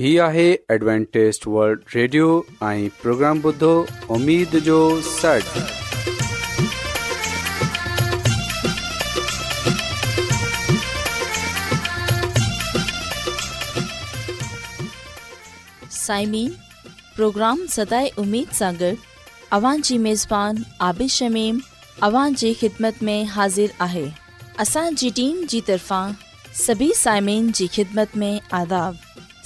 ہی آہے Adventist world radio آئیں programme بدھو امید جو سٹ سائمین پروگرام سدائے امید سانگر اوان جی میزبان آبی شمیم اوان جی خدمت میں حاضر آہے اسان جی ٹیم جی طرفان سبھی سائمین جی خدمت میں آداب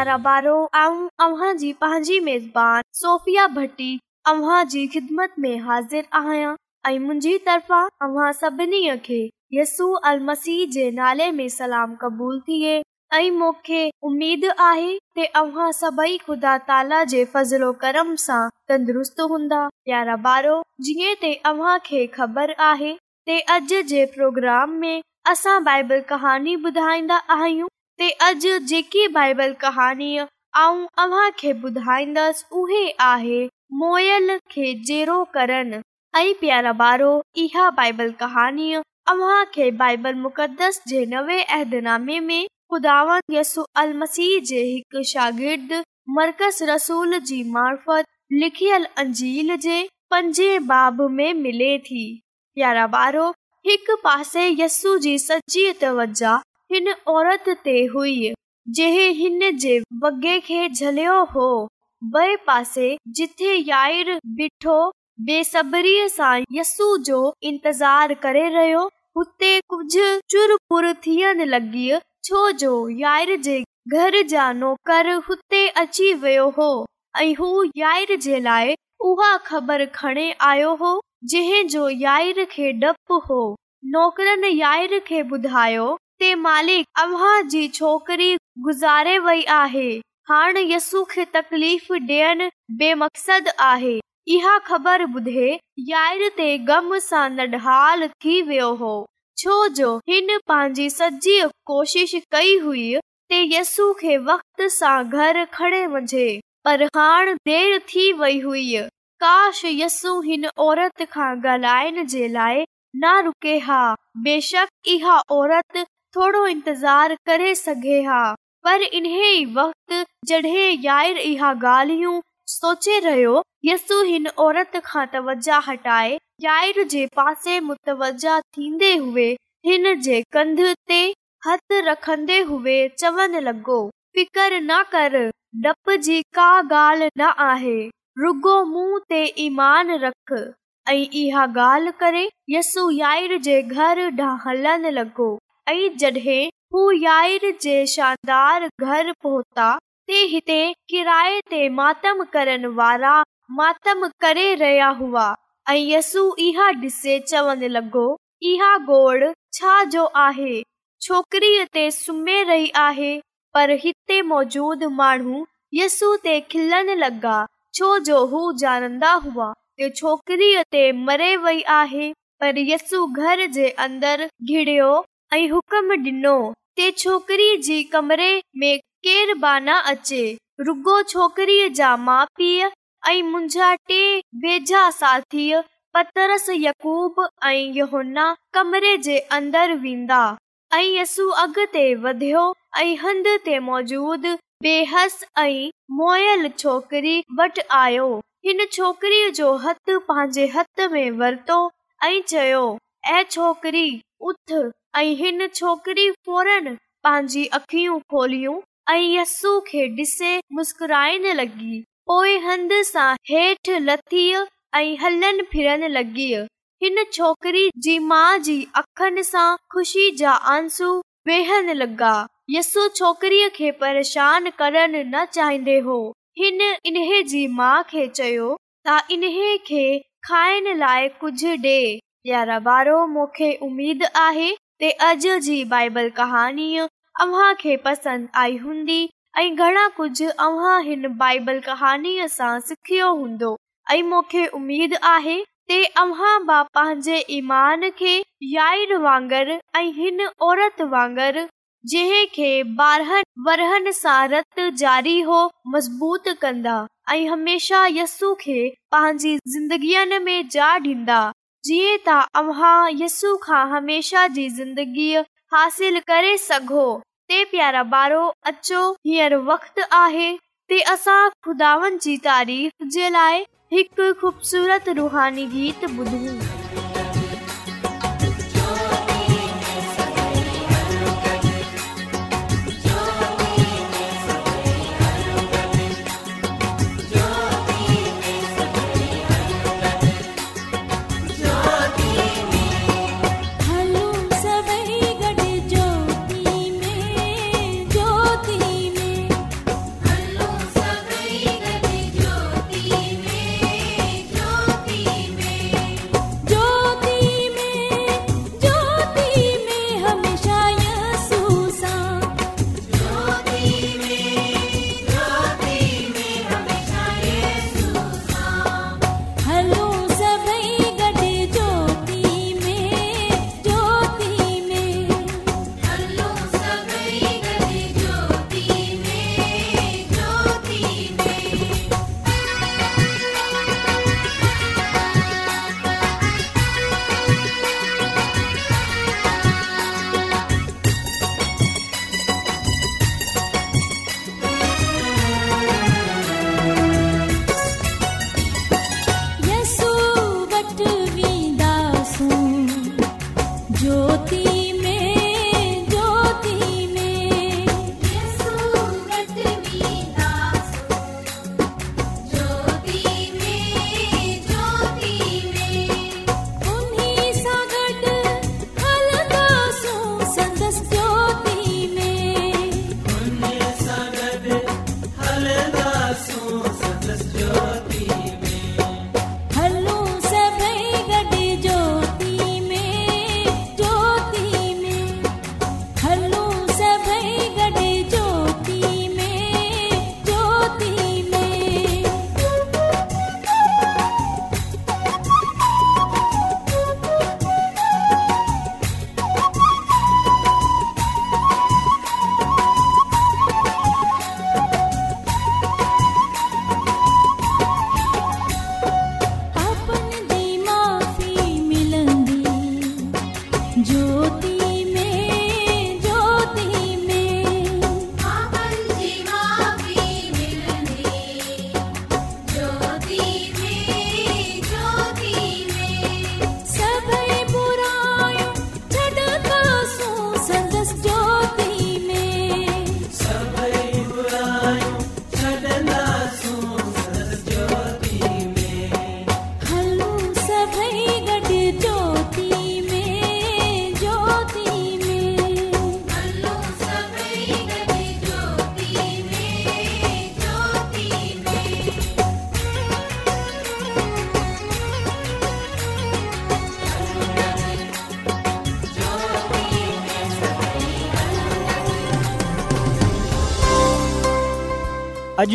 हाज़िर आहियां मुंहिंजी तरफ़ा क़बूल थिए ऐं मूंखे उमेद आहे तंदुरुस्त हूंदा यारा ॿारो जीअं खे ख़बर आहे प्रोग्राम में असां बाइबल कहानी ॿुधाईंदा आहियूं अॼ जेकी बाइबल कहाणीअ आऊं उहे आहे मिले थी प्यारा ॿारो हिकु पासे यसू जी सची तवजा हिन औरत ते हुई जंहिं हिन जे वगे खे यार बीठो बेसब्री यसू जो इंतज़ार करे रहियो हुते थियण लॻी छोजो यार जे घर जा नौकर हुते अची वियो हो ऐं हू यार जे लाइ उहा ख़बर खणी आयो हो जार खे डपु हो नौकरन यार खे ॿुधायो ते मालिक छोकरी गुज़ारे वई आहे हाणे यस्सू खे तकलीफ़ डि॒यण आहे इहा ख़बर ॿुधे यार सजी कोशिश कई हुई ते यस्सू खे वक़्त सां घर खणे वञे पर हाणे देर थी वई हुई काश यस्सू हिन औरत खां ॻाल्हाइण जे लाइ न रुके हा बेशक इहा औरत थोरो इंतज़ार करे सघे हा पर इन्हे वक़्त जडे यार इहा ॻाल्हियूं सोचे रहियो यसु हिन औरत खां तवजा हटाए यारतवज थीन्दे हुई हिन ते हथ रखन्दन्दन्दन् हुई चवनि लॻो फिकर न कर डप जी का गाल रुगो मुंह ते ईमान रख ऐं इहा ॻाल्हि करे यसु यार जे घर हलण लॻो जडे जगह पुयाइर जे शानदार घर पहुता ते किराए ते मातम करण वारा मातम करे रहा हुआ ऐं यसु इहा ॾिसे चवण लॻो इहा गोड़ छा जो आहे छोकिरीअ ते सुम्हे रही आहे पर हिते मौजूद माण्हू यसु ते खिलण लॻा छो जो हू ॼाणंदा हुआ ते छोकिरीअ ते मरे वही आहे पर यसु घर जे अंदरि घिड़ियो हुकम डि॒नो ते छोकिरी जा माउ पीउ ऐं मुंहिंजा टे वेझा कमरे ऐं यस अॻिते वधियो ऐं हंध ते मौजूद बेहस ऐं मोयल छोकिरी वटि आयो हिन छोकिरी जो हथ पंहिंजे हथ में वरतो ऐं चयो ऐं छोकिरी उथ ऐं हिन छोकरी फोरन पंहिंजी खोलियूं ऐं यस्सू खे डि॒से मुस्कराइन लॻी पोइ हंध सां हेठि लथी ऐं हलनि लॻी हिन छोकिरी जी माउ जी अख़शी जा आंसु वेहण लॻा यसु छोकिरीअ खे परेशान करण न चाहिंदो हो हिन इन्हे जी माउ खे चयो त इन्हे खे खाइण लाइ कुझु डे॒ यारा ॿारो मूंखे उमेद आहे ते अॼु जी बाइबल कहाणीअ अव्हां खे पसंदि आई हूंदी ऐं घणा कुझु अव्हां हिन बाइबल कहाणीअ सां सिखियो हूंदो ऐं मूंखे उमेदु आहे ते अव्हां ब पंहिंजे ईमान खे यार वांगर ऐं हिन औरत वांगर जंहिं खे ॿारहनि वरहन सां रत जारी हो मज़बूत कन्दा ऐं हमेशा यस्सु खे पंहिंजी ज़िंदगीअ में जॾींदा जीअं त यस्सु खां हमेशा जी ज़िंदगीअ हासिल करे सघो ते प्यारा ॿारो अचो हींअर वक़्तु आहे ते असां ख़ुदानि जी तारीफ़ जे लाइ हिकु ख़ूबसूरत रुहानी गीत ॿुधूं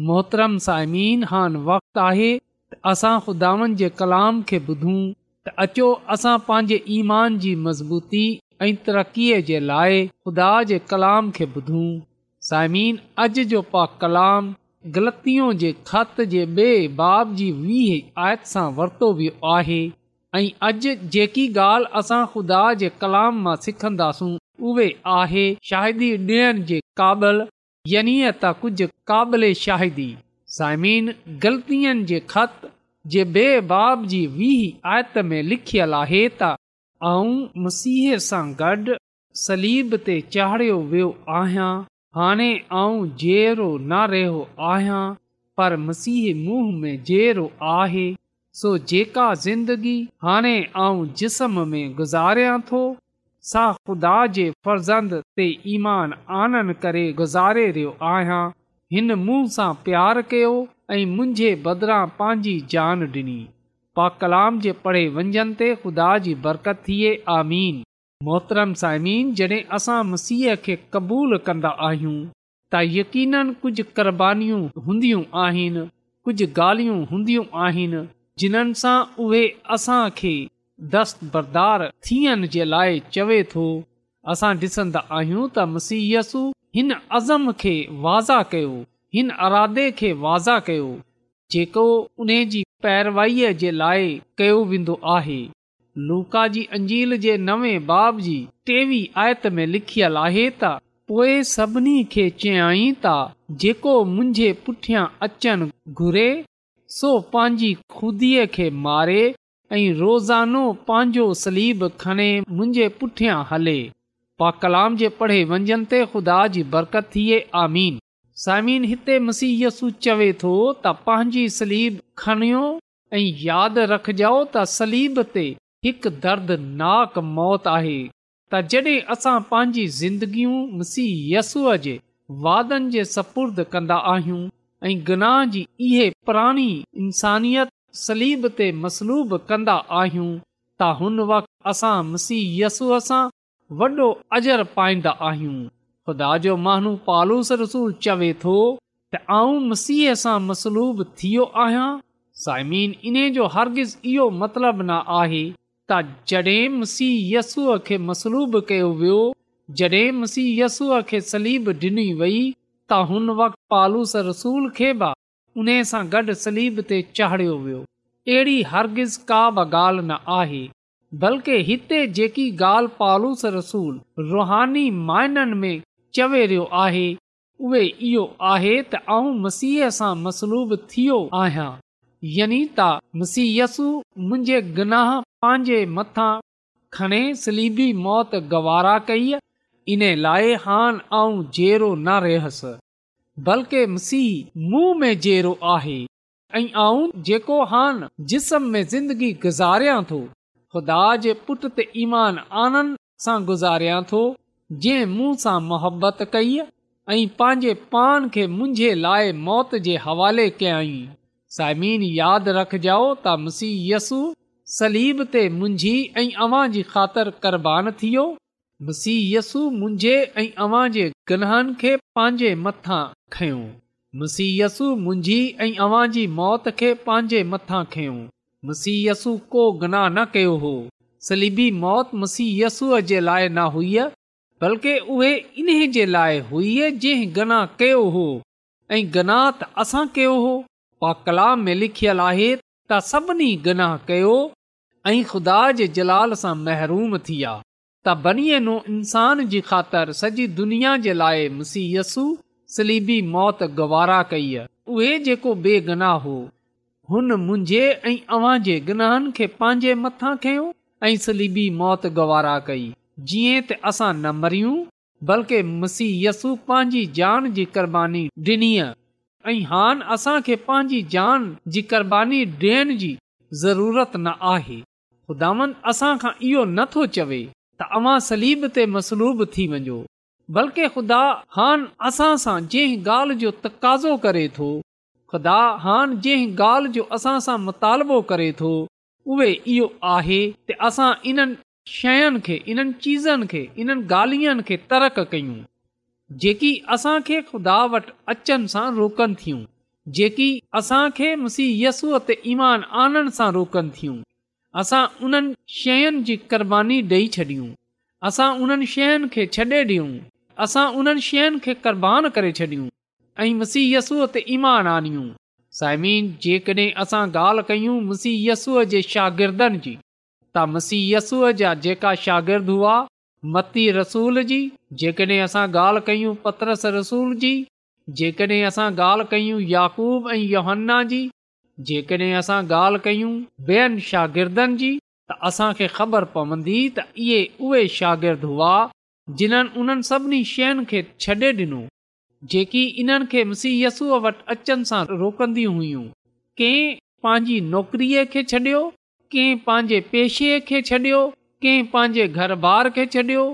मोहतरम साइमीन हान वक़्तु आहे असां खुदा कलाम खे ॿुधूं त अचो असां पंहिंजे ईमान जी मज़बूती ऐं तरक़ीअ जे लाइ खुदा जे कलाम खे ॿुधूं साइमीन अॼु जो पा कलाम ग़लतियो जे ख़त जे बे॒ बाब जी वीह आयत सां वर्तो वियो आहे ऐं अॼु जेकी ॻाल्हि असां खुदा जे कलाम मां सिखंदासूं उहे आहे शाहिदी ॾिण जे काबिल य य त कुझु क़ाबिले शाहिदी साइमीन ग़लतियुनि जे ख़त जे बेबाब जी वीह आयत में लिखियलु आहे त आऊं मसीह सां गॾु सलीब ते चाढ़ियो वियो आहियां हाणे ऐं जहिड़ो न रहियो आहियां पर मसीह मुंहुं में जहिड़ो आहे सो जेका ज़िंदगी हाणे ऐं जिस्म में गुज़ारिया थो सा ख़ुदा जे फर्ज़ंद ईमान आनन करे गुज़ारे रहियो आहियां हिन मुंह सां प्यारु कयो ऐं मुंहिंजे बदिरां पंहिंजी जान ॾिनी पा कलाम जे पढ़े वंझंदु ते ख़ुदा जी बरकत थिए आमीन मोहतरम साइमीन जड॒हिं असां मसीह खे क़बूल कंदा आहियूं त यकीन कुझु क़ुनियूं हूंदियूं आहिनि कुझु ॻाल्हियूं हूंदियूं आहिनि जिन्हनि सां उहे असांखे दस्तबरदार थियण जे लाइ चवे थो असां डि॒सन्दा आहियूं त मसीयसु हिन अज़म खे वाज़ा कयो हिन अरादे खे वाज़ा कयो जेको उन जी पैरवाईअ जे लाइ कयो वेंदो आहे लूका जी अंजील जे नवे बाब जी टेवी आयत में लिखियलु आहे त पोइ सभिनी खे चयई त जेको मुंहिंजे पुठियां अचणु घुरे सो पंहिंजी खुदीअ खे मारे ऐं रोज़ानो पंहिंजो सलीब खणे मुंहिंजे पुठियां हले पा कलाम जे पढ़े ते खुदा जी बरकत थिए आमीन सामिन हिते मुसीहसु चवे थो त पंहिंजी सलीबु खणियो ऐं यादि रखजो त सलीब ते हिकु दर्दनाक मौत आहे त जड॒हिं असां पंहिंजी ज़िंदगियूं मसीह यसुअ जे वादनि जे सपुर्द कंदा आहियूं ऐं गनाह जी इहे पुराणी इंसानियत सलीब ते मसलूब कंदा आहियूं त हुन वक़्तु असां मसीह यसूअ सां वॾो अजर पाईंदा आहियूं ख़ुदा जो माण्हू पालूस चवे थो त आऊं मसीह सां मसलूब थियो आहियां साइमीन इन जो हर्गज़ इहो मतिलबु न आहे त जॾहिं मसीह यसूअ खे मसलूब कयो वियो जॾहिं मसीह यसूअ खे सलीब ॾिनी वई त हुन वक़्तु पालूस रसूल खे बि उने सां गॾु सलीब ते चाढ़ियो वियो अहिड़ी हरगिज़ का बि ॻाल्हि न आहे बल्कि हिते जेकी गाल पालूस रसूल रुहानी माइननि में चवे रहियो आहे उहे इहो आहे त आऊं मसीह सां मसलूब थियो आहियां मसीयसु मुंहिंजे गनाह पंहिंजे मथां खणे सलीबी मौत गवारा कई इन लाइ हान ऐं जहिड़ो न रहियसि बल्कि मसीह मुंहुं में जहिड़ो आहे ऐं आऊं जेको हान जिस्म में ज़िंदगी गुज़ारियां थो ख़ुदा जे पुट ते ईमान आनंद सां गुज़ारियां थो जंहिं मुंह सां मुहबत कई ऐं पंहिंजे पान खे मुंहिंजे लाइ मौत जे हवाले कयईं साइमीन यादि रखजाओ त मसीह यसू सलीब ते मुंहिंजी ऐं अव्हां जी ख़ातिर कुर्बान थियो मसीयसु मुंहिंजे ऐं अव्हां जे के खे पंहिंजे मथां खयो मसीयसु मुंहिंजी ऐं अवां जी मौत खे पंहिंजे मथां खयों मसीयसु को गनाह न कयो हो सलीबी मौत मसीयसूअ जे लाइ न हुई बल्कि उहे जे लाइ हुई जंहिं गना कयो हो ऐं गनाह त असां कयो हो में लिखियल आहे त सभिनी गनाह कयो ऐं ख़ुदा जे जलाल सां महरूम थी त बनीअ नो इंसान जी ख़ातिर सॼी दुनिया जे लाइ मुसी यस्सु सलीबी मौत गवारा कई उहे जेको बेगनाह हो हुन मुंहिंजे ऐं अव्हां जे गनाहन खे पंहिंजे मथां खयो ऐं सलीबी मौत गवारा कई जिएं त असां न मरियूं बल्कि मुसीयस्सु पांजी जान जी क़ुर्बानी डि॒नी ऐ हान असां खे पंहिंजी जान जी क़ुर्बानी डि॒यण जी ज़रूरत न आहे ख़ुदान असां खां इहो नथो चवे त अवां सलीब ते मसलूब थी वञो बल्कि ख़ुदा हान असां सां जंहिं ॻाल्हि जो तकाज़ो करे थो ख़ुदा हान जंहिं ॻाल्हि जो असां सां मुतालबो करे थो उहे इहो आहे त असां इन्हनि शयुनि खे इन्हनि चीज़नि खे इन्हनि ॻाल्हियुनि खे तरक़ कयूं जेकी असां खे खुदा वटि अचनि सां रोकनि थियूं जेकी असां खे मुसी ते ईमान आनण सां रोकनि थियूं असां उन्हनि शयुनि जी क़ुर्बानी ॾेई छॾियूं असां उन्हनि शयुनि खे छॾे ॾियूं असां उन्हनि शयुनि खे क़र्बान करे छॾियूं ऐं मुसीहसस्सूअ ते ईमान आनियूं साइमीन जेकॾहिं असां ॻाल्हि कयूं मसीहय जे शागिर्दनि जी त मसीह जा जेका शागिर्द हुआ मती रसूल जी जेकॾहिं असां ॻाल्हि कयूं पतरस रसूल जी जेकॾहिं असां ॻाल्हि कयूं याक़ूब ऐं योौहन्ना जी जेकॾहिं असां ॻाल्हि कयूं ॿियनि शागिर्दनि जी त असांखे ख़बर पवंदी त इहे उहे शागिर्द हुआ जिन्हनि उन्हनि सभिनी शयुनि खे छॾे ॾिनो जेकी इन्हनि खे मुसीयसू वटि अचनि सां रोकंदियूं हुयूं कंहिं पंहिंजी नौकरीअ खे छॾियो कंहिं पंहिंजे पेशे खे छॾियो कंहिं पंहिंजे घर घरबार खे छॾियो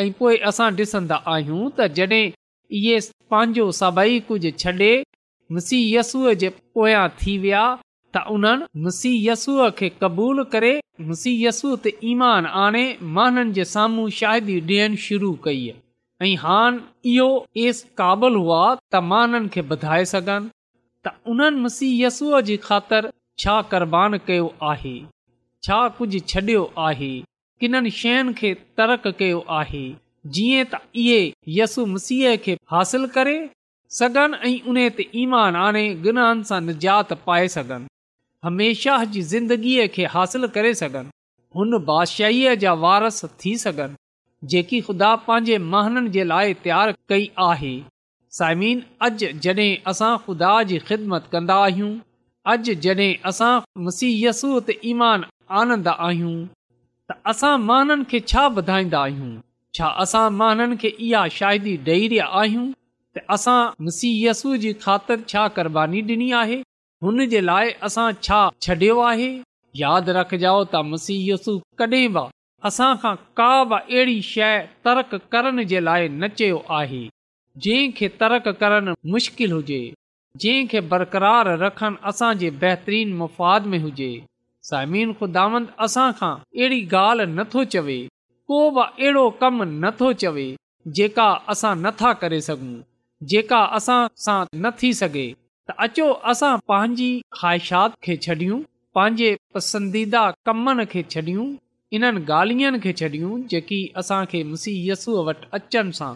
ऐं पोइ असां ॾिसंदा आहियूं त जॾहिं इहे पंहिंजो सभई कुझु छॾे मुसीयसूअ जे पोयां थी विया त उन्हनि मुसीहय यस्सूअ खे क़बूल करे मुसीयसू ते ईमान आणे माननि जे साम्हूं शाहिद ॾियण शुरू कई ऐं हान इहो एस काबिल हुआ त मां हिननि खे ॿुधाए सघनि त उन्हनि मुसीहय यस्सूअ जी ख़ातिर छा करबान कयो आहे छा कुझु छडि॒यो आहे शयुनि खे तर्क कयो आहे जीअं त इहे यसु मसीह खे हासिल करे सघनि ऐं उने ते ईमान आणे गुनाहनि सां निजात पाए सघनि हमेशा जी ज़िंदगीअ खे हासिल करे सघनि हुन बादशाहीअ जा वारस थी सघनि जेकी ख़ुदा पंहिंजे महाननि जे लाइ तयारु कई आहे साइमीन अॼु जड॒हिं असां ख़ुदा जी ख़िदमत कंदा आहियूं अॼु जड॒हिं असां मसीहयसू ते ईमान आनंदा आहियूं त असां माननि खे छा ॿुधाईंदा आहियूं छा असां माननि खे इहा शाहिदी डे॒यूं असां मुसीयसु जी ख़ातिर छा करबानी ॾिनी आहे हुन जे लाइ असां छा छॾियो आहे यादि रखजाओ त मुसीयसु कॾहिं बि असां खां का बि अहिड़ी शइ तरक करण जे लाइ न चयो आहे जंहिं करणु मुश्किल हुजे जंहिं बरक़रार रखनि असां जे बहितरीन मुफ़ाद में हुजे समीन ख़ुदावंद असां खां अहिड़ी ॻाल्हि नथो चवे को बि अहिड़ो कमु नथो चवे जेका असां नथा करे सघूं जेका असां सां न थी सघे त अचो असां पंहिंजी ख़्वाहिशात खे छॾियूं पंहिंजे पसंदीदा कमनि खे छॾियूं इन्हनि ॻाल्हियुनि खे छॾियूं जेकी असां खे मुसी वटि अचनि सां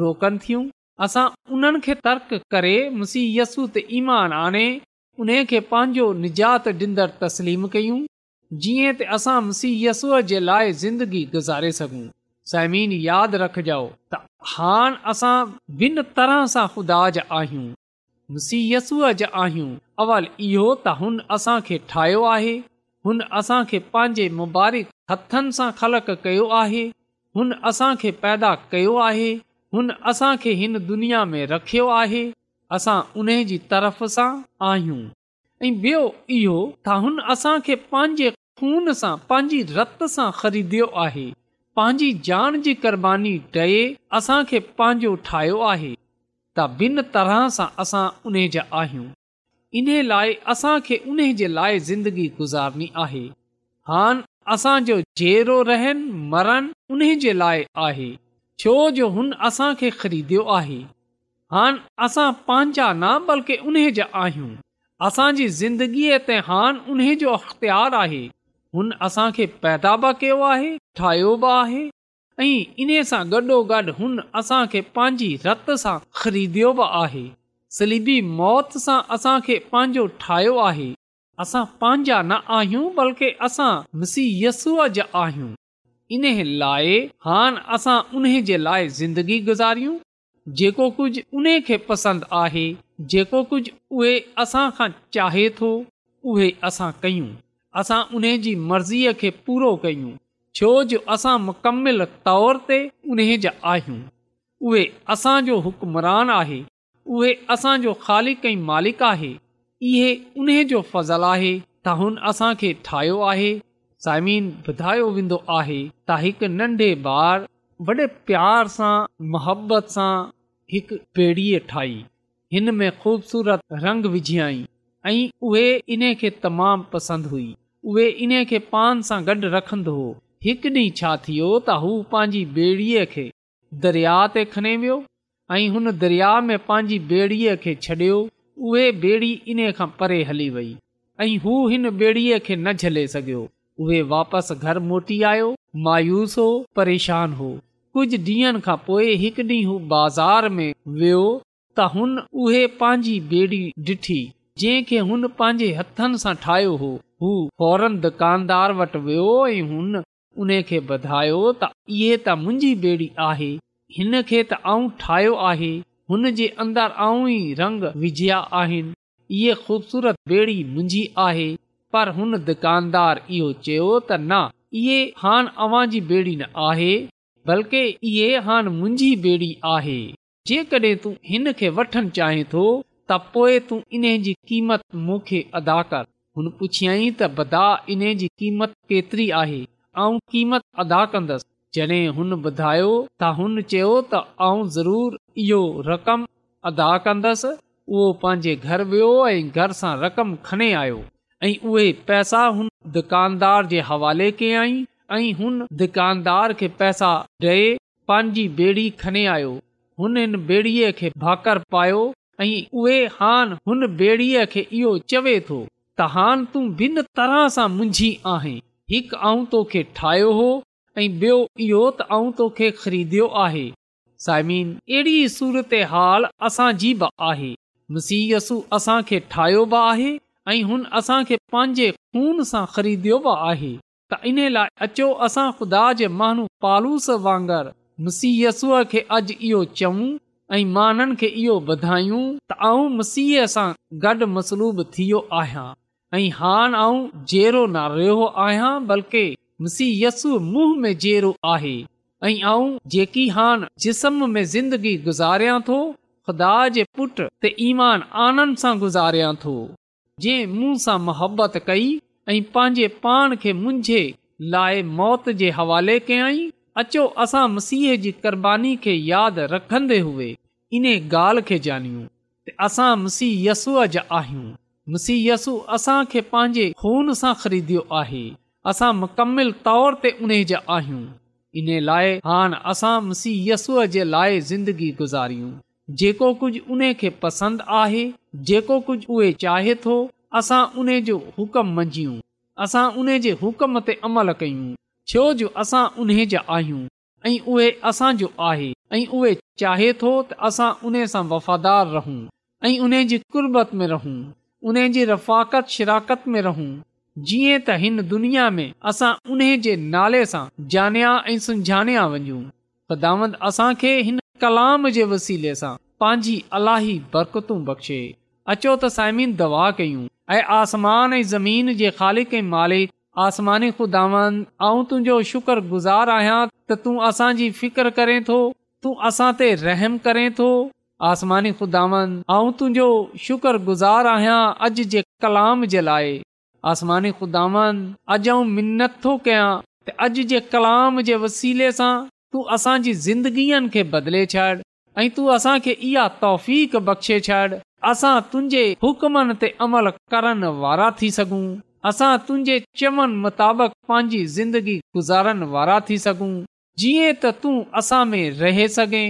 रोकनि थियूं असां उन्हनि खे तर्क करे मुसी यस्सू त ईमान आणे उन खे पंहिंजो निजात ॾींदड़ तस्लीम कयूं जीअं त असां मुसी जे लाइ ज़िंदगी गुज़ारे सघूं ज़मीन यादि रखिजो त हा असां भिन तरह सां ख़ुदा ज आहियूं मुसीयसूअ ज आहियूं अवल इहो त हुन असांखे ठाहियो आहे हुन असां खे पंहिंजे मुबारिक हथनि सां ख़लक कयो आहे हुन असांखे पैदा कयो आहे हुन असांखे हिन दुनिया में रखियो आहे असां उन्हे जी तरफ़ सां आहियूं ऐं ॿियो इहो त हुन पंहिंजे खून सां पंहिंजी रत सां ख़रीद्यो आहे पंहिंजी जान जी क़ुर्बानीबानी ॾए असांखे पंहिंजो ठाहियो आहे त ॿिन तरह सां असां उन्हे जा आहियूं इन्हे लाइ असांखे उन जे लाइ ज़िंदगी गुज़ारणी आहे हान असांजो जहिड़ो रहन मरन उन्हे जे लाइ आहे छो जो हुन असां खे ख़रीद आहे हान असां पंहिंजा न बल्कि उन जा आहियूं असांजी ज़िंदगीअ ते हान उन्हे जो अख़्तियार आहे हुन असां खे पैदा बि कयो आहे ठाहियो बि आहे ऐं इन सां गॾोगॾु हुन असां खे पंहिंजी रत सां ख़रीदयो बि आहे सलीबी मौत सां असां खे पंहिंजो ठाहियो आहे असां पंहिंजा न आहियूं बल्कि असां मसीयस्सूअ जा आहियूं इन लाइ हान असां उन जे लाइ ज़िंदगी गुज़ारियूं जेको कुझ उन्हे खे पसंदि आहे जेको उहे चाहे थो उहे असां कयूं असां उन जी मर्ज़ीअ खे पूरो कयूं छो जो असां मुकमिल तौर ते جا जा आहियूं उहे असांजो हुकमरान आहे उहे असांजो جو خالق मालिक आहे इहे उन जो फज़ल आहे त हुन असां खे ठाहियो आहे साइमीन ॿुधायो वेंदो आहे त हिकु नंढे ॿार वॾे प्यार सां मोहबत सां हिकु पेड़ीअ ठाही हिन में खूबसूरत रंग विझियई उहेने खे तमामु पसंदि हुई उहे इन खे पान सां गॾु रखंदो हो हिकु ॾींहुं छा थियो त हू पांजी ॿेड़ीअ खे दरिया ते खणी वियो ऐं हुन दरिया में पांजी ॿेड़ीअ खे छडि॒यो उहे ॿेड़ी इन खां परे हली वेई ऐं हू हिन ॿेड़ीअ खे न झले सघियो उहे वापसि घर मोटी आयो मायूस हो परेशान हो कुझु ॾींहनि खां पोए हिकु ॾींहुं हू बाज़ार में वियो त हुन उहे पंहिंजी ॿेड़ी जंहिंखे हुन पंहिंजे हथनि सां ठाहियो हो हू फौरन दुकानदार वटि वियो ऐं हुन उन खे ॿुधायो त इहे त मुंहिंजी ॿेड़ी आहे हिन खे त आऊं ठाहियो आहे हुन जे अंदरि आऊं ई रंग विझिया आहिनि इहे खूबसूरत ॿेड़ी मुंहिंजी आहे पर हुन दुकानदार इहो चयो त न इहे हाणे अवांजी ॿेड़ी न आहे बल्कि इहे हान मुंहिंजी ॿेड़ी आहे जेकड॒हिं तू हिनखे वठण चाहिए थो त पो तूं इन जी क़ीमत मुखे अदा कर हुन पुछियई त बदा इन जी कीमत केतिरी आहे ऐं कीमत अदा कंदसि जॾहिं हुन ॿुधायो त हुन चयो त आऊं ज़रूर इहो रक़म अदा कंदसि उहो पंहिंजे घर वेहो ऐं घर सां रक़म खणे आयो ऐं उहे पैसा हुन दुकानदार जे हवाले के ऐं हुन दुकानदार खे पैसा ॾे पांजी खणे आयो हुन इन बेड़ीअ खे ऐं उहेान हुन बेड़ीअ खे इहो चवे थो त हान तूं ॿिन तरह सां मुंझी आहीं हिकु आऊं तोखे ठाहियो हो ऐं ॿियो इहो त आऊं तोखे आहे अहिड़ी सूरत हाल असांजी बि आहे मुसीयसु असांखे ठाहियो बि आहे ऐं हुन असां पंहिंजे खून सां ख़रीद्यो बि आहे त इन लाइ अचो असां ख़ुदा जे माण्हू पालूस वांगुरु मुसीयसूअ खे अॼु इहो चऊं ऐं मां उन्हनि खे इहो ॿुधायूं त आउं मसीह सां गॾु मसलूब थियो आहियां ऐं हान आऊं जहिड़ो न रहियो आहियां बल्कि मसीहस मुंह में जहिड़ो आहे ऐं आऊं जेकी हान जिस्म में ज़िंदगी गुज़ारिया थो खुदा जे पुट त ईमान आनंद सां गुज़ारियां थो जे मुंह सां कई ऐं पंहिंजे पाण खे मुंहिंजे लाइ मौत जे हवाले कयई अचो असां मसीह जी क़ुर्बानी खे यादि रखन्दे हुए इन्हे ॻाल्हि खे ॼाणियूं असां मुसीहय यस्सूअ जा आहियूं मुसीहसस्सू असांखे पंहिंजे ख़ून सां ख़रीद्यो आहे असां मुकमिल तौर ते उन जा आहियूं इन लाइ हान असां मसीह यस्सूअ जे लाइ ज़िंदगी गुज़ारियूं जेको कुझु उन खे पसंदि आहे जेको कुझु उहे चाहे थो असां उन जो हुकम मंझियूं असां उन जे हुकम ते अमल कयूं छो जो असां उन जा आहियूं ऐं उहे ऐं उहे चाहे तो वफ़ादार रहूं जीअं त हिन दुनिया में असां उन जे नाले सां जानिया ऐं सुझानाया वञू सदा असां खे हिन कलाम जे वसीले सां पंहिंजी अलाही बरकतू बख़्शे अचो त साइमिन दवा कयूं ऐं आसमान ऐं ज़मीन जे मालिक आसमानी ख़ुदावन आऊं तुंहिंजो शुक्रगुज़ार आहियां त तूं असांजी फिकिर करे थो तूं असां ते रहम करे थो आसमानी ख़ुदावन आऊं तुंहिंजो शुक्र गुज़ार आहियां अॼु जे कलाम जे लाइ आसमानी ख़ुदावन अॼु आऊं मिनत थो कयां त अॼु जे कलाम जे वसीले सां तूं असांजी ज़िंदगीअ खे बदले छॾ ऐं तूं असांखे इहा तौफ़ बख़्शे छॾ असां तुंहिंजे हुकमनि ते अमल करण वारा थी सघूं असां तुंहिंजे चवनि मुताबिक़ पंहिंजी ज़िंदगी गुज़ारण वारा थी सघूं जीअं त तूं असां में रहे सघे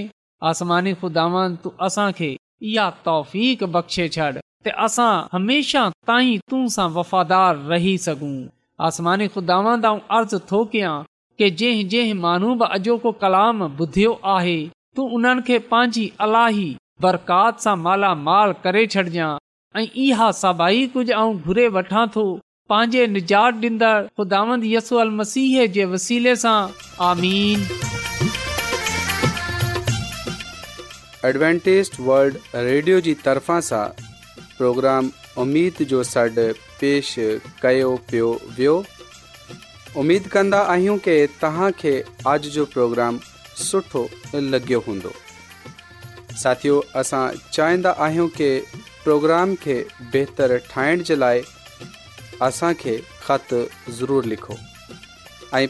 आसमानी ख़ुदावन ख़ुदावंदौफ़ बख़्शे छॾ त असां हमेशा ताईं सां वफ़ादार रही सघूं आसमानी ख़ुदावन खुदावंदर्ज़ थो कयां के जंहिं जंहिं माण्हू बि अॼोको कलाम ॿुधियो आहे तू उन्हनि खे पंहिंजी अलाही बरकात सां मालामाल करे छॾजांइ ऐं इहा सभई कुझु घुरे वठां थो पंहिंजे वसीले सां आमीन एडवेंटेज वल्ड रेडियो जी तरफ़ा सां प्रोग्राम उमेद जो सॾु पेश कयो पियो वियो उमेद कंदा आहियूं की जो प्रोग्राम सुठो लॻियो हूंदो साथियो असां चाहींदा आहियूं की प्रोग्राम खे बहितरु ठाहिण जे लाइ असांखे लिखो ऐं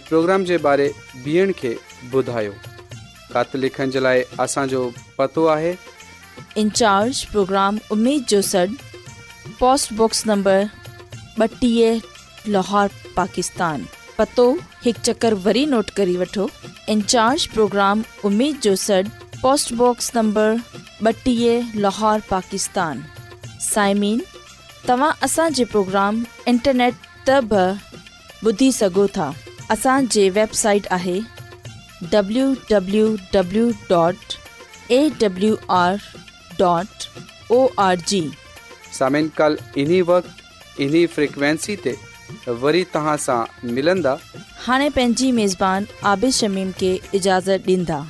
लाहौर पाकिस्तान पतो हिकु चकर वरी नोट करे वठो प्रोग्राम लाहौर पाकिस्तान साइमीन तव्हां असांजे प्रोग्राम इंटरनेट त बि ॿुधी सघो था असांजे वेबसाइट आहे डब्लू डब्लू डॉट ए डू आर जीवी ते हाणे पंहिंजी मेज़बान आबिश शमीम खे इजाज़त ॾींदा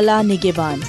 अला निगिबान